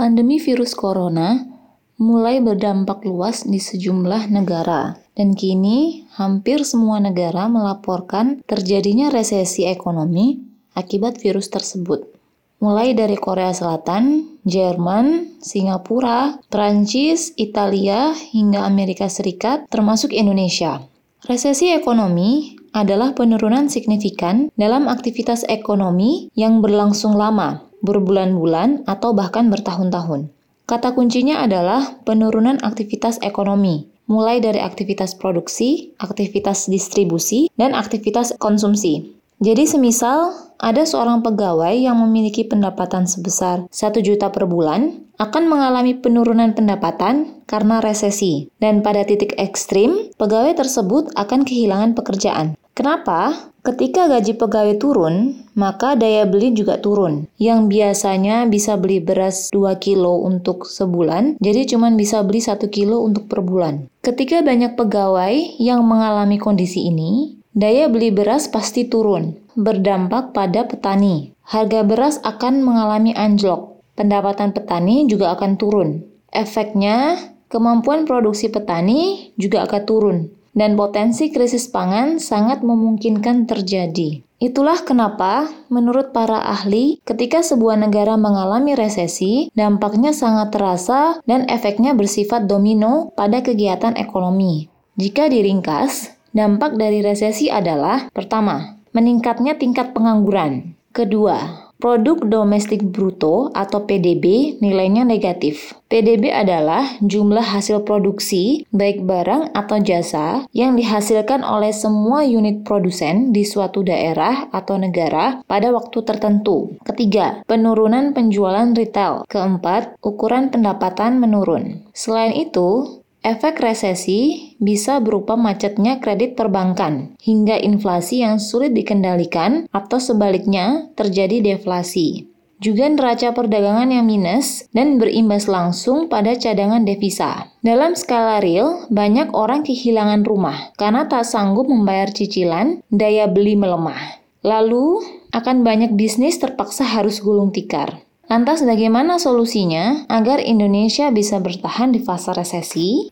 Pandemi virus corona mulai berdampak luas di sejumlah negara, dan kini hampir semua negara melaporkan terjadinya resesi ekonomi akibat virus tersebut. Mulai dari Korea Selatan, Jerman, Singapura, Prancis, Italia, hingga Amerika Serikat, termasuk Indonesia. Resesi ekonomi adalah penurunan signifikan dalam aktivitas ekonomi yang berlangsung lama, berbulan-bulan, atau bahkan bertahun-tahun. Kata kuncinya adalah penurunan aktivitas ekonomi, mulai dari aktivitas produksi, aktivitas distribusi, dan aktivitas konsumsi. Jadi semisal ada seorang pegawai yang memiliki pendapatan sebesar 1 juta per bulan akan mengalami penurunan pendapatan karena resesi. Dan pada titik ekstrim, pegawai tersebut akan kehilangan pekerjaan. Kenapa? Ketika gaji pegawai turun, maka daya beli juga turun. Yang biasanya bisa beli beras 2 kilo untuk sebulan, jadi cuma bisa beli 1 kilo untuk per bulan. Ketika banyak pegawai yang mengalami kondisi ini, daya beli beras pasti turun, berdampak pada petani. Harga beras akan mengalami anjlok. Pendapatan petani juga akan turun. Efeknya, kemampuan produksi petani juga akan turun dan potensi krisis pangan sangat memungkinkan terjadi. Itulah kenapa, menurut para ahli, ketika sebuah negara mengalami resesi, dampaknya sangat terasa dan efeknya bersifat domino pada kegiatan ekonomi. Jika diringkas, dampak dari resesi adalah: pertama, meningkatnya tingkat pengangguran, kedua, Produk domestik bruto atau PDB nilainya negatif. PDB adalah jumlah hasil produksi, baik barang atau jasa, yang dihasilkan oleh semua unit produsen di suatu daerah atau negara pada waktu tertentu. Ketiga, penurunan penjualan retail. Keempat, ukuran pendapatan menurun. Selain itu, Efek resesi bisa berupa macetnya kredit perbankan hingga inflasi yang sulit dikendalikan atau sebaliknya terjadi deflasi. Juga neraca perdagangan yang minus dan berimbas langsung pada cadangan devisa. Dalam skala real, banyak orang kehilangan rumah karena tak sanggup membayar cicilan, daya beli melemah. Lalu, akan banyak bisnis terpaksa harus gulung tikar. Lantas bagaimana solusinya agar Indonesia bisa bertahan di fase resesi?